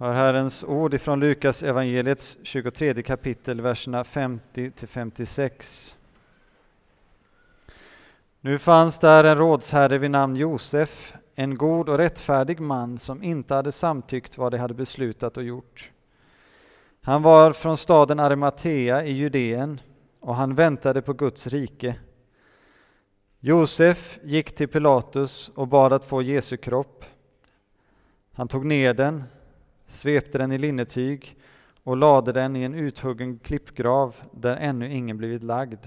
Hör Herrens ord ifrån Lukas evangeliets 23 kapitel, verserna 50 till 56. Nu fanns där en rådsherre vid namn Josef, en god och rättfärdig man som inte hade samtyckt vad de hade beslutat och gjort. Han var från staden Arimatea i Judeen och han väntade på Guds rike. Josef gick till Pilatus och bad att få Jesu kropp. Han tog ner den svepte den i linnetyg och lade den i en uthuggen klippgrav där ännu ingen blivit lagd.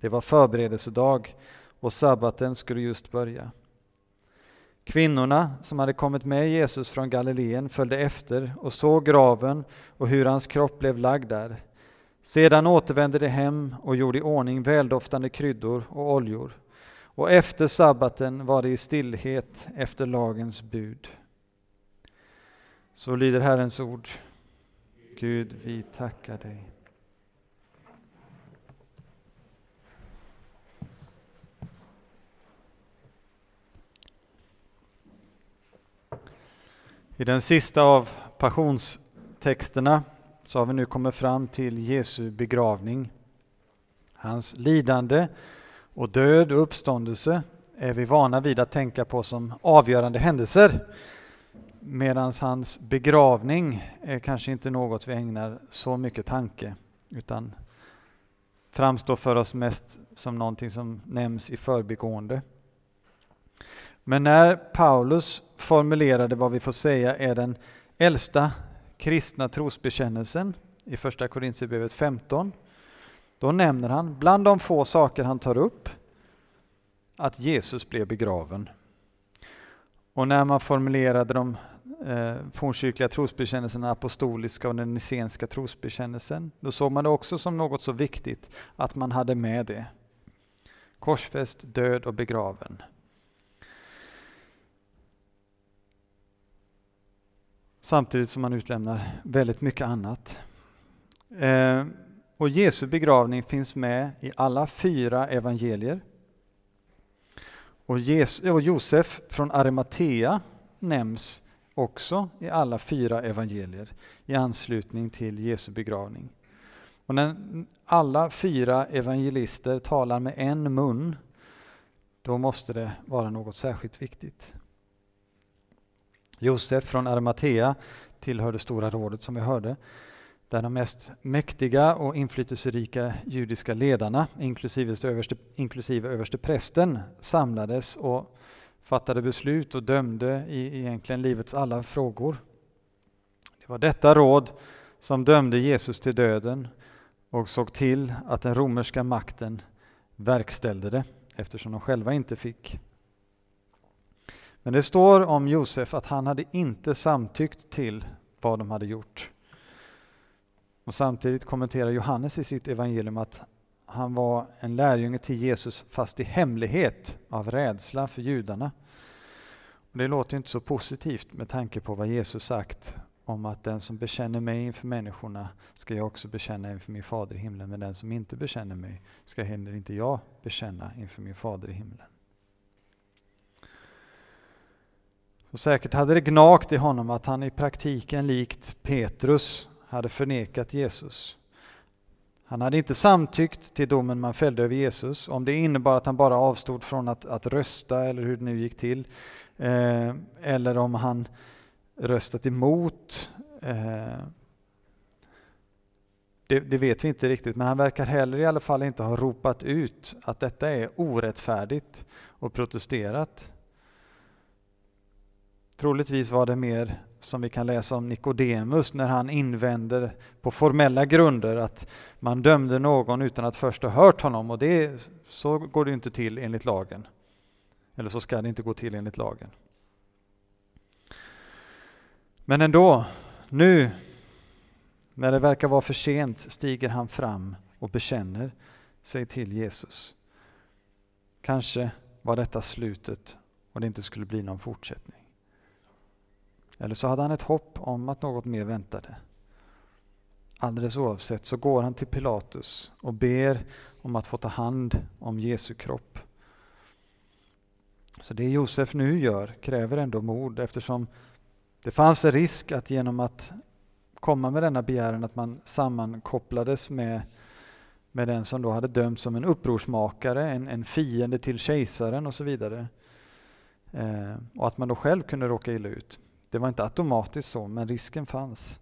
Det var förberedelsedag och sabbaten skulle just börja. Kvinnorna som hade kommit med Jesus från Galileen följde efter och såg graven och hur hans kropp blev lagd där. Sedan återvände de hem och gjorde i ordning väldoftande kryddor och oljor. Och efter sabbaten var det i stillhet efter lagens bud. Så lyder Herrens ord. Gud, vi tackar dig. I den sista av passionstexterna så har vi nu kommit fram till Jesu begravning. Hans lidande och död och uppståndelse är vi vana vid att tänka på som avgörande händelser Medan hans begravning är kanske inte något vi ägnar så mycket tanke, utan framstår för oss mest som någonting som nämns i förbigående. Men när Paulus formulerade vad vi får säga är den äldsta kristna trosbekännelsen i Första Korintierbrevet 15, då nämner han, bland de få saker han tar upp, att Jesus blev begraven. Och när man formulerade de eh, fornkyrkliga trosbekännelsen, den apostoliska och den nicenska trosbekännelsen. Då såg man det också som något så viktigt att man hade med det. Korsfäst, död och begraven. Samtidigt som man utlämnar väldigt mycket annat. Eh, och Jesu begravning finns med i alla fyra evangelier. Och, Jesus, och Josef från Arimatea nämns också i alla fyra evangelier i anslutning till Jesu begravning. Och när alla fyra evangelister talar med en mun, då måste det vara något särskilt viktigt. Josef från Arimatea tillhör det stora rådet som vi hörde, där de mest mäktiga och inflytelserika judiska ledarna, inklusive överste, inklusive överste prästen, samlades och fattade beslut och dömde i egentligen livets alla frågor. Det var detta råd som dömde Jesus till döden och såg till att den romerska makten verkställde det eftersom de själva inte fick. Men det står om Josef att han hade inte samtyckt till vad de hade gjort. Och Samtidigt kommenterar Johannes i sitt evangelium att han var en lärjunge till Jesus fast i hemlighet av rädsla för judarna. Och det låter inte så positivt med tanke på vad Jesus sagt om att den som bekänner mig inför människorna ska jag också bekänna inför min fader i himlen, men den som inte bekänner mig ska heller inte jag bekänna inför min fader i himlen. Så säkert hade det gnagt i honom att han i praktiken likt Petrus hade förnekat Jesus. Han hade inte samtyckt till domen man fällde över Jesus, om det innebar att han bara avstod från att, att rösta eller hur det nu gick till, eh, eller om han röstat emot. Eh, det, det, vet vi inte riktigt, men han verkar heller i alla fall inte ha ropat ut att detta är orättfärdigt och protesterat. Troligtvis var det mer som vi kan läsa om Nikodemus när han invänder på formella grunder att man dömde någon utan att först ha hört honom och det, så går det inte till enligt lagen. Eller så ska det inte gå till enligt lagen. Men ändå, nu när det verkar vara för sent stiger han fram och bekänner sig till Jesus. Kanske var detta slutet och det inte skulle bli någon fortsättning. Eller så hade han ett hopp om att något mer väntade. Alldeles oavsett så går han till Pilatus och ber om att få ta hand om Jesu kropp. Så det Josef nu gör kräver ändå mod eftersom Det fanns en risk att genom att komma med denna begäran att man sammankopplades med, med den som då hade dömts som en upprorsmakare, en, en fiende till kejsaren och så vidare. Eh, och att man då själv kunde råka illa ut. Det var inte automatiskt så, men risken fanns.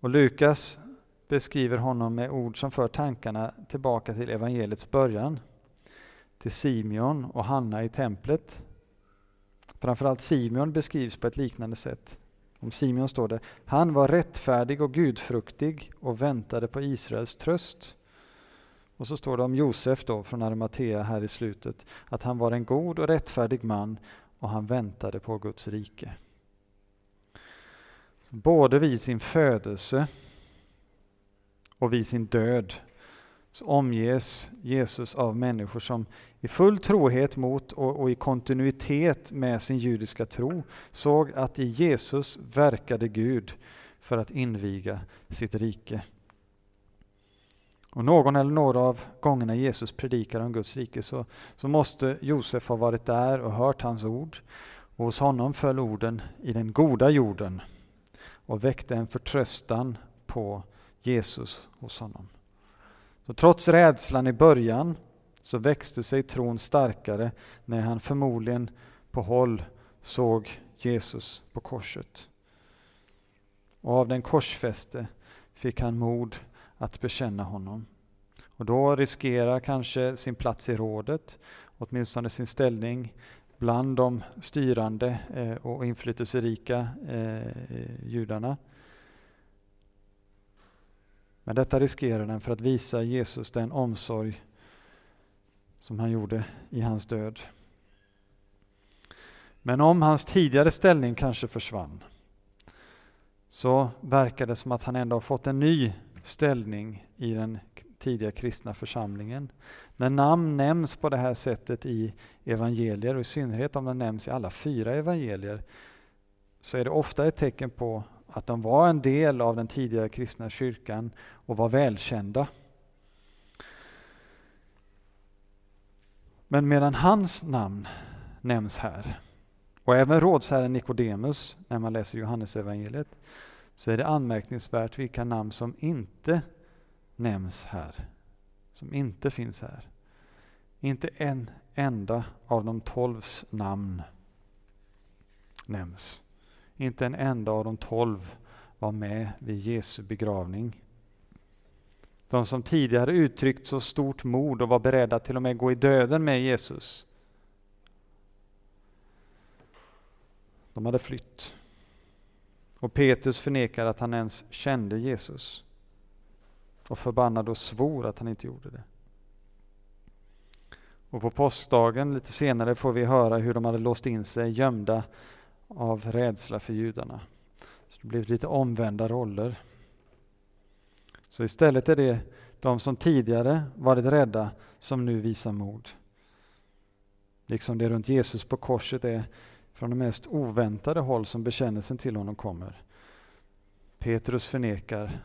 Och Lukas beskriver honom med ord som för tankarna tillbaka till evangeliets början. Till Simeon och Hanna i templet. Framförallt Simeon beskrivs på ett liknande sätt. Om Simeon står det, han var rättfärdig och gudfruktig och väntade på Israels tröst. Och så står det om Josef då från Arimatea här i slutet, att han var en god och rättfärdig man och han väntade på Guds rike. Både vid sin födelse och vid sin död så omges Jesus av människor som i full trohet mot och, och, i kontinuitet med sin judiska tro såg att i Jesus verkade Gud för att inviga sitt rike. Och någon eller några av gångerna Jesus predikar om Guds rike så, så måste Josef ha varit där och hört hans ord. Och hos honom föll orden i den goda jorden och väckte en förtröstan på Jesus hos honom. Så trots rädslan i början så växte sig tron starkare när han förmodligen på håll såg Jesus på korset. Och av den korsfäste fick han mod att bekänna honom. Och då riskerar kanske sin plats i rådet, åtminstone sin ställning bland de styrande eh, och inflytelserika eh, judarna. Men detta riskerar den för att visa Jesus den omsorg som han gjorde i hans död. Men om hans tidigare ställning kanske försvann så verkar det som att han ändå har fått en ny ställning i den tidiga kristna församlingen. När namn nämns på det här sättet i evangelier, och i synnerhet om de nämns i alla fyra evangelier, så är det ofta ett tecken på att de var en del av den tidigare kristna kyrkan och var välkända. Men medan hans namn nämns här, och även rådsherren Nikodemus när man läser Johannesevangeliet, så är det anmärkningsvärt vilka namn som inte nämns här. Som inte finns här. Inte en enda av de tolvs namn nämns. Inte en enda av de tolv var med vid Jesu begravning. De som tidigare uttryckt så stort mod och var beredda till och med gå i döden med Jesus. De hade flytt. Och Petrus förnekar att han ens kände Jesus. Och förbannade och svor att han inte gjorde det. Och på påskdagen lite senare får vi höra hur de hade låst in sig gömda av rädsla för judarna. Så det blev lite omvända roller. Så istället är det de som tidigare varit rädda som nu visar mod. Liksom det runt Jesus på korset är från det mest oväntade håll som bekännelsen till honom kommer. Petrus förnekar,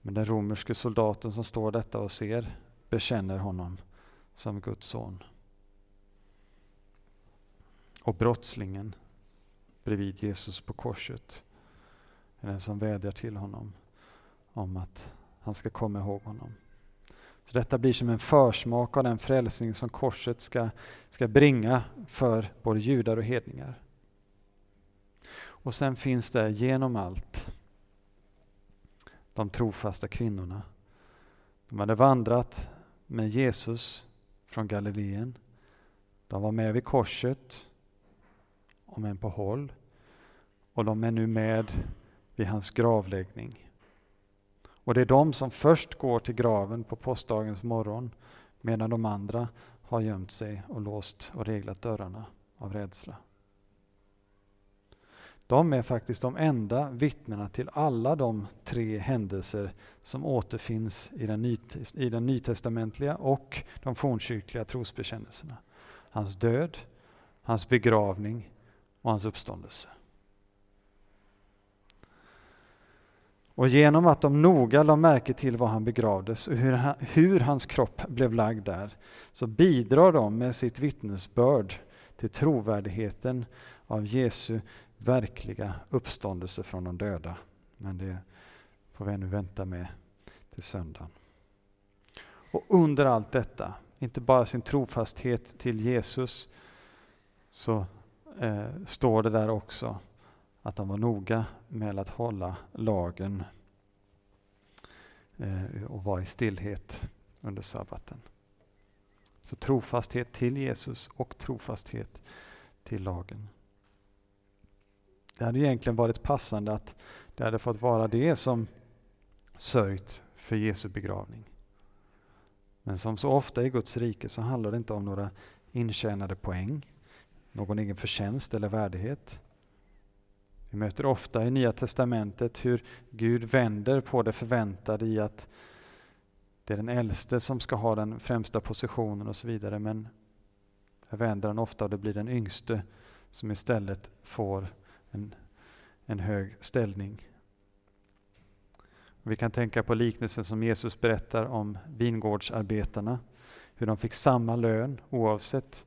men den romerske soldaten som står detta och ser bekänner honom som Guds son. Och brottslingen bredvid Jesus på korset är den som vädjar till honom om att han ska komma ihåg honom. Så Detta blir som en försmak av den frälsning som korset ska, ska bringa för både judar och hedningar. Och sen finns det genom allt de trofasta kvinnorna. De hade vandrat med Jesus från Galileen. De var med vid korset, om än på håll. Och de är nu med vid hans gravläggning. Och det är de som först går till graven på påskdagens morgon medan de andra har gömt sig och låst och reglat dörrarna av rädsla. De är faktiskt de enda vittnena till alla de tre händelser som återfinns i den, i den nytestamentliga och de fornkyrkliga trosbekännelserna. Hans död, hans begravning och hans uppståndelse. Och genom att de noga la märke till var han begravdes och hur, han, hur hans kropp blev lagd där, så bidrar de med sitt vittnesbörd till trovärdigheten av Jesu verkliga uppståndelse från de döda. Men det får vi ännu vänta med till söndagen. Och under allt detta, inte bara sin trofasthet till Jesus, så eh, står det där också att de var noga med att hålla lagen eh, och vara i stillhet under sabbaten. Så trofasthet till Jesus och trofasthet till lagen. Det hade egentligen varit passande att det hade fått vara det som sörjt för Jesu begravning. Men som så ofta i Guds rike så handlar det inte om några intjänade poäng, någon egen förtjänst eller värdighet. Vi möter ofta i Nya Testamentet hur Gud vänder på det förväntade i att det är den äldste som ska ha den främsta positionen och så vidare. Men här vänder han ofta och det blir den yngste som istället får en, en hög ställning. Vi kan tänka på liknelsen som Jesus berättar om vingårdsarbetarna. Hur de fick samma lön oavsett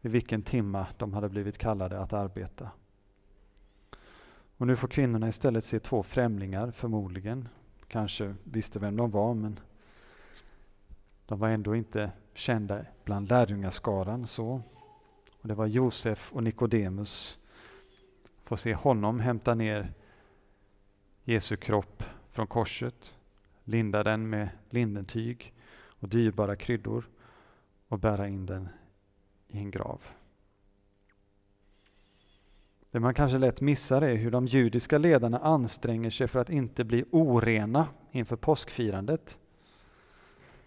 vid vilken timma de hade blivit kallade att arbeta. Och nu får kvinnorna istället se två främlingar, förmodligen. Kanske visste vem de var, men de var ändå inte kända bland lärjungaskaran. Så. Och det var Josef och Nikodemus. Få se honom hämta ner Jesu kropp från korset, linda den med lindentyg och dyrbara kryddor och bära in den i en grav. Det man kanske lätt missar är hur de judiska ledarna anstränger sig för att inte bli orena inför påskfirandet.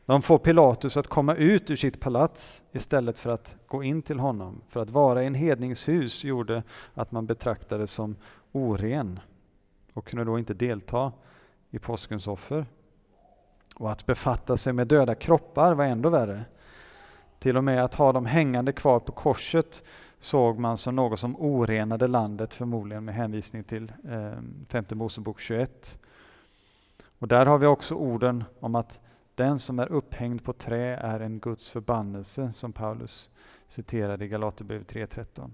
De får Pilatus att komma ut ur sitt palats istället för att gå in till honom. För att vara i en hedningshus gjorde att man betraktades som oren och kunde då inte delta i påskens offer. Och att befatta sig med döda kroppar var ändå värre. Till och med att ha dem hängande kvar på korset såg man som något som orenade landet, förmodligen med hänvisning till eh, femte Mosebok 21. Och där har vi också orden om att den som är upphängd på trä är en Guds förbannelse, som Paulus citerade i Galaterbrevet 3.13.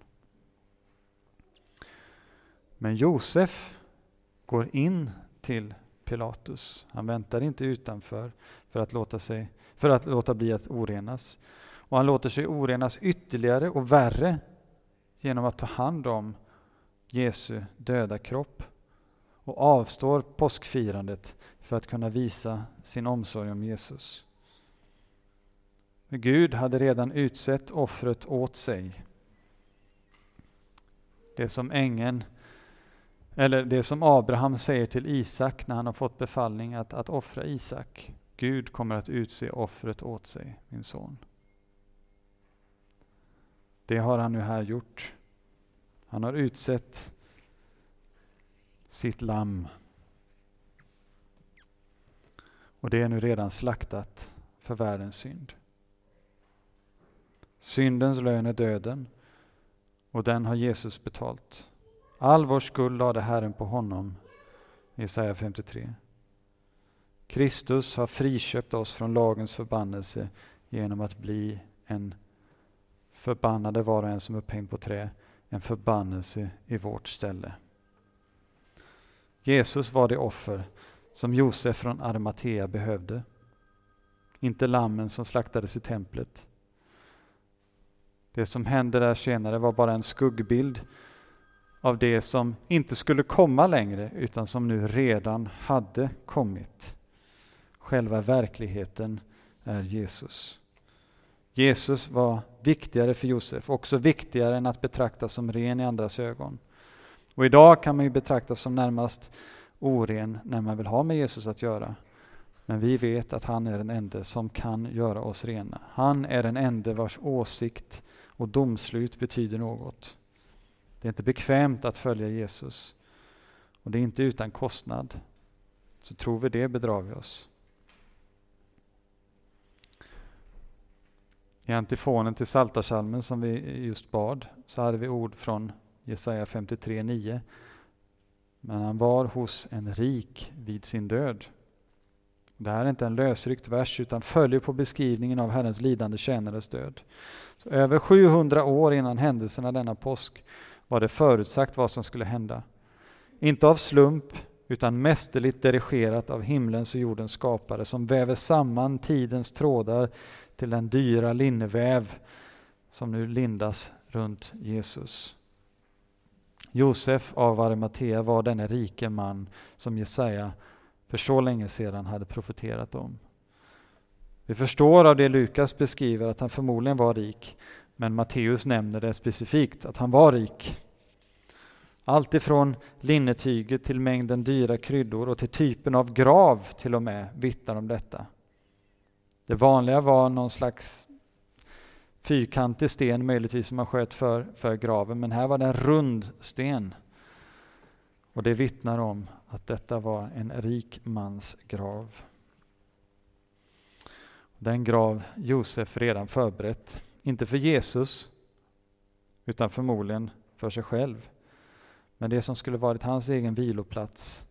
Men Josef går in till Pilatus. Han väntar inte utanför för att låta, sig, för att låta bli att orenas. Och han låter sig orenas ytterligare och värre genom att ta hand om Jesu döda kropp och avstår påskfirandet för att kunna visa sin omsorg om Jesus. Men Gud hade redan utsett offret åt sig. Det som ängeln, eller det som Abraham säger till Isak när han har fått befallning att, att offra Isak. Gud kommer att utse offret åt sig, min son. Det har han nu här gjort. Han har utsett sitt lamm. Och det är nu redan slaktat för världens synd. Syndens lön är döden och den har Jesus betalt. All vår skuld lade Herren på honom. Jesaja 53. Kristus har friköpt oss från lagens förbannelse genom att bli en förbannade var och en som upphängd på trä, en förbannelse i vårt ställe. Jesus var det offer som Josef från Arimatea behövde. Inte lammen som slaktades i templet. Det som hände där senare var bara en skuggbild av det som inte skulle komma längre utan som nu redan hade kommit. Själva verkligheten är Jesus. Jesus var viktigare för Josef, också viktigare än att betraktas som ren i andras ögon. Och idag kan man ju betraktas som närmast oren när man vill ha med Jesus att göra. Men vi vet att han är den ende som kan göra oss rena. Han är den ende vars åsikt och domslut betyder något. Det är inte bekvämt att följa Jesus och det är inte utan kostnad. Så tror vi det bedrar vi oss. I antifonen till Saltarsalmen som vi just bad så hade vi ord från Jesaja 53.9. Men han var hos en rik vid sin död. Det här är inte en lösryckt vers utan följer på beskrivningen av Herrens lidande tjänares död. Så över 700 år innan händelserna denna påsk var det förutsagt vad som skulle hända. Inte av slump, utan mästerligt dirigerat av himlens och jordens skapare som väver samman tidens trådar till den dyra linneväv som nu lindas runt Jesus. Josef av Arimatea var denne rike man som Jesaja för så länge sedan hade profeterat om. Vi förstår av det Lukas beskriver att han förmodligen var rik, men Matteus nämner det specifikt, att han var rik. Allt ifrån linnetyget till mängden dyra kryddor och till typen av grav till och med vittnar om detta. Det vanliga var någon slags fyrkantig sten möjligtvis som man sköt för, för graven, men här var det en rund sten. Och det vittnar om att detta var en rik mans grav. Den grav Josef redan förberett, inte för Jesus, utan förmodligen för sig själv. Men det som skulle varit hans egen viloplats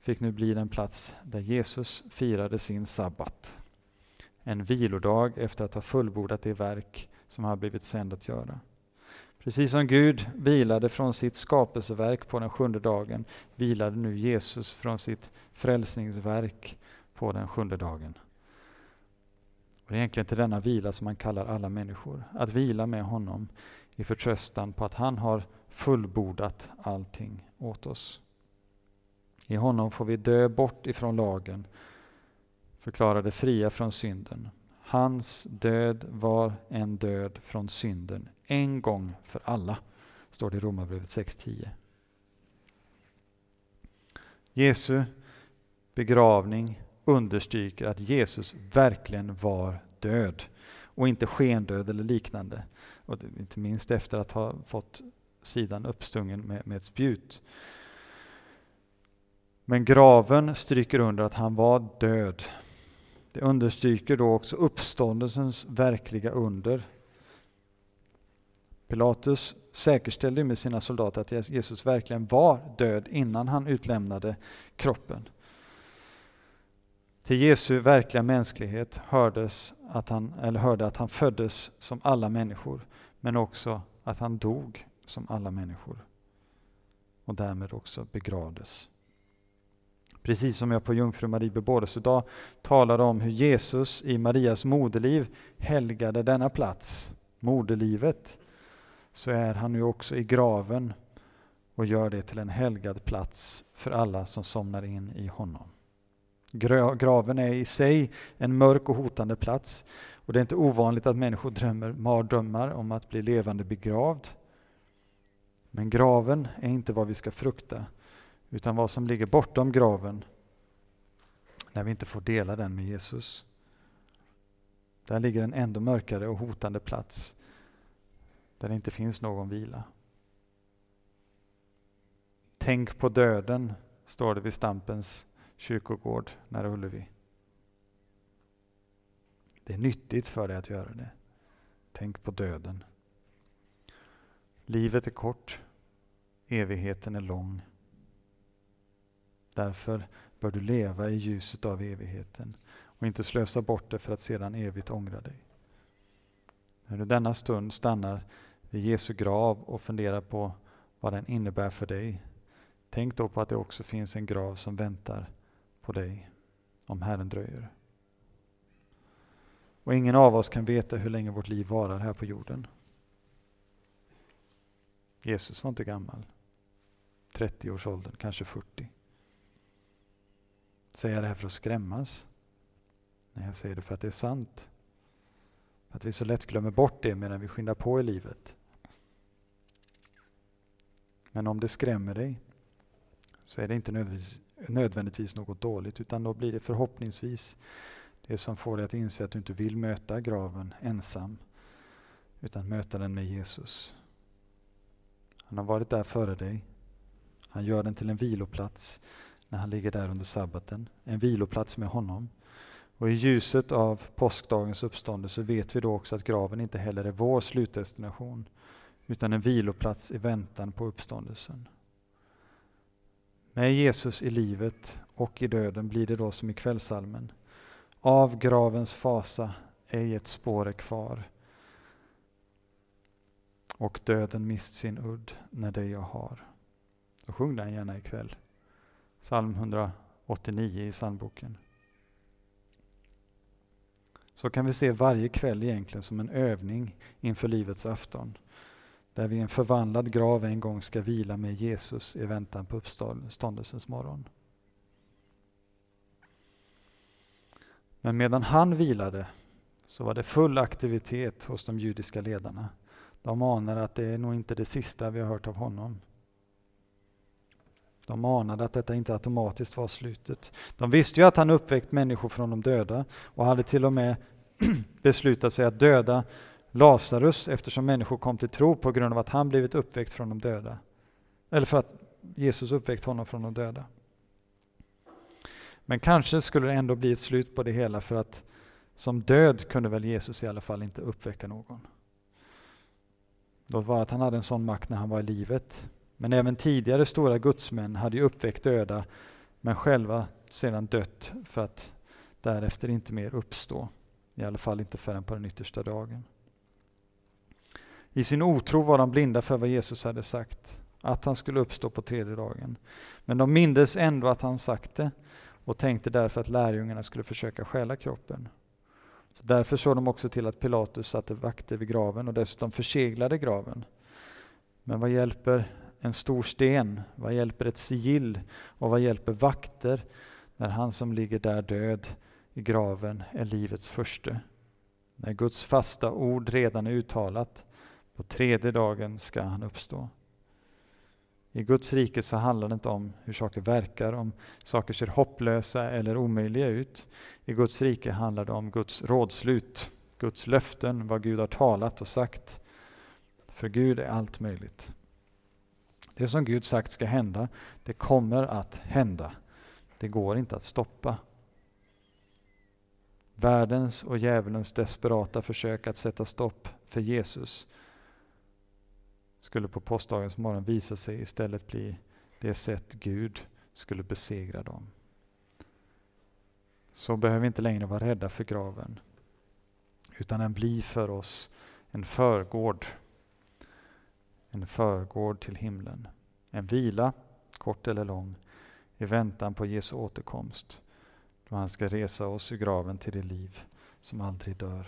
fick nu bli den plats där Jesus firade sin sabbat. En vilodag efter att ha fullbordat det verk som han blivit sänd att göra. Precis som Gud vilade från sitt skapelseverk på den sjunde dagen vilade nu Jesus från sitt frälsningsverk på den sjunde dagen. Och det är egentligen till denna vila som man kallar alla människor. Att vila med honom i förtröstan på att han har fullbordat allting åt oss. I honom får vi dö bort ifrån lagen, förklarade fria från synden. Hans död var en död från synden, en gång för alla, står det i Romarbrevet 6.10. Jesu begravning understryker att Jesus verkligen var död och inte skendöd eller liknande. Och inte minst efter att ha fått sidan uppstungen med, med ett spjut. Men graven stryker under att han var död. Det understryker då också uppståndelsens verkliga under. Pilatus säkerställde med sina soldater att Jesus verkligen var död innan han utlämnade kroppen. Till Jesu verkliga mänsklighet hördes att han, eller hörde att han föddes som alla människor, men också att han dog som alla människor och därmed också begravdes. Precis som jag på Jungfru Marie bebådelsedag talade om hur Jesus i Marias moderliv helgade denna plats, moderlivet, så är han nu också i graven och gör det till en helgad plats för alla som somnar in i honom. Graven är i sig en mörk och hotande plats och det är inte ovanligt att människor drömmer mardrömmar om att bli levande begravd. Men graven är inte vad vi ska frukta, utan vad som ligger bortom graven när vi inte får dela den med Jesus. Där ligger en ändå mörkare och hotande plats där det inte finns någon vila. Tänk på döden, står det vid Stampens kyrkogård nära Ullevi. Det är nyttigt för dig att göra det. Tänk på döden. Livet är kort, evigheten är lång. Därför bör du leva i ljuset av evigheten och inte slösa bort det för att sedan evigt ångra dig. När du denna stund stannar vid Jesu grav och funderar på vad den innebär för dig, tänk då på att det också finns en grav som väntar på dig om Herren dröjer. Och ingen av oss kan veta hur länge vårt liv varar här på jorden. Jesus var inte gammal. 30 års åldern, kanske 40. Säger jag det här för att skrämmas? Nej, jag säger det för att det är sant. För att vi så lätt glömmer bort det medan vi skyndar på i livet. Men om det skrämmer dig så är det inte nödvändigtvis, nödvändigtvis något dåligt utan då blir det förhoppningsvis det som får dig att inse att du inte vill möta graven ensam utan möta den med Jesus. Han har varit där före dig. Han gör den till en viloplats när han ligger där under sabbaten. En viloplats med honom. Och i ljuset av påskdagens uppståndelse vet vi då också att graven inte heller är vår slutdestination utan en viloplats i väntan på uppståndelsen. Med Jesus i livet och i döden blir det då som i kvällsalmen. Av gravens fasa ej ett spår är kvar. och döden mist sin udd när det jag har. Då sjung den gärna ikväll. Psalm 189 i psalmboken. Så kan vi se varje kväll egentligen som en övning inför livets afton. Där vi i en förvandlad grav en gång ska vila med Jesus i väntan på uppståndelsens morgon. Men medan han vilade så var det full aktivitet hos de judiska ledarna. De anade att det är nog inte det sista vi har hört av honom. De anade att detta inte automatiskt var slutet. De visste ju att han uppväckt människor från de döda och hade till och med beslutat sig att döda Lazarus eftersom människor kom till tro på grund av att han blivit uppväckt från de döda. Eller för att Jesus uppväckt honom från de döda. Men kanske skulle det ändå bli ett slut på det hela för att som död kunde väl Jesus i alla fall inte uppväcka någon. Låt vara att han hade en sån makt när han var i livet. Men även tidigare stora gudsmän hade ju uppväckt döda men själva sedan dött för att därefter inte mer uppstå. I alla fall inte förrän på den yttersta dagen. I sin otro var de blinda för vad Jesus hade sagt, att han skulle uppstå på tredje dagen. Men de mindes ändå att han sagt det och tänkte därför att lärjungarna skulle försöka stjäla kroppen. Så därför såg de också till att Pilatus satte vakter vid graven och dessutom förseglade graven. Men vad hjälper en stor sten? Vad hjälper ett sigill? Och vad hjälper vakter när han som ligger där död i graven är livets första? När Guds fasta ord redan är uttalat, på tredje dagen ska han uppstå. I Guds rike så handlar det inte om hur saker verkar, om saker ser hopplösa eller omöjliga ut. I Guds rike handlar det om Guds rådslut, Guds löften, vad Gud har talat och sagt. För Gud är allt möjligt. Det som Gud sagt ska hända, det kommer att hända. Det går inte att stoppa. Världens och djävulens desperata försök att sätta stopp för Jesus skulle på påskdagens morgon visa sig istället bli det sätt Gud skulle besegra dem. Så behöver vi inte längre vara rädda för graven, utan den blir för oss en förgård, en förgård till himlen. En vila, kort eller lång, i väntan på Jesu återkomst, då han ska resa oss ur graven till det liv som aldrig dör.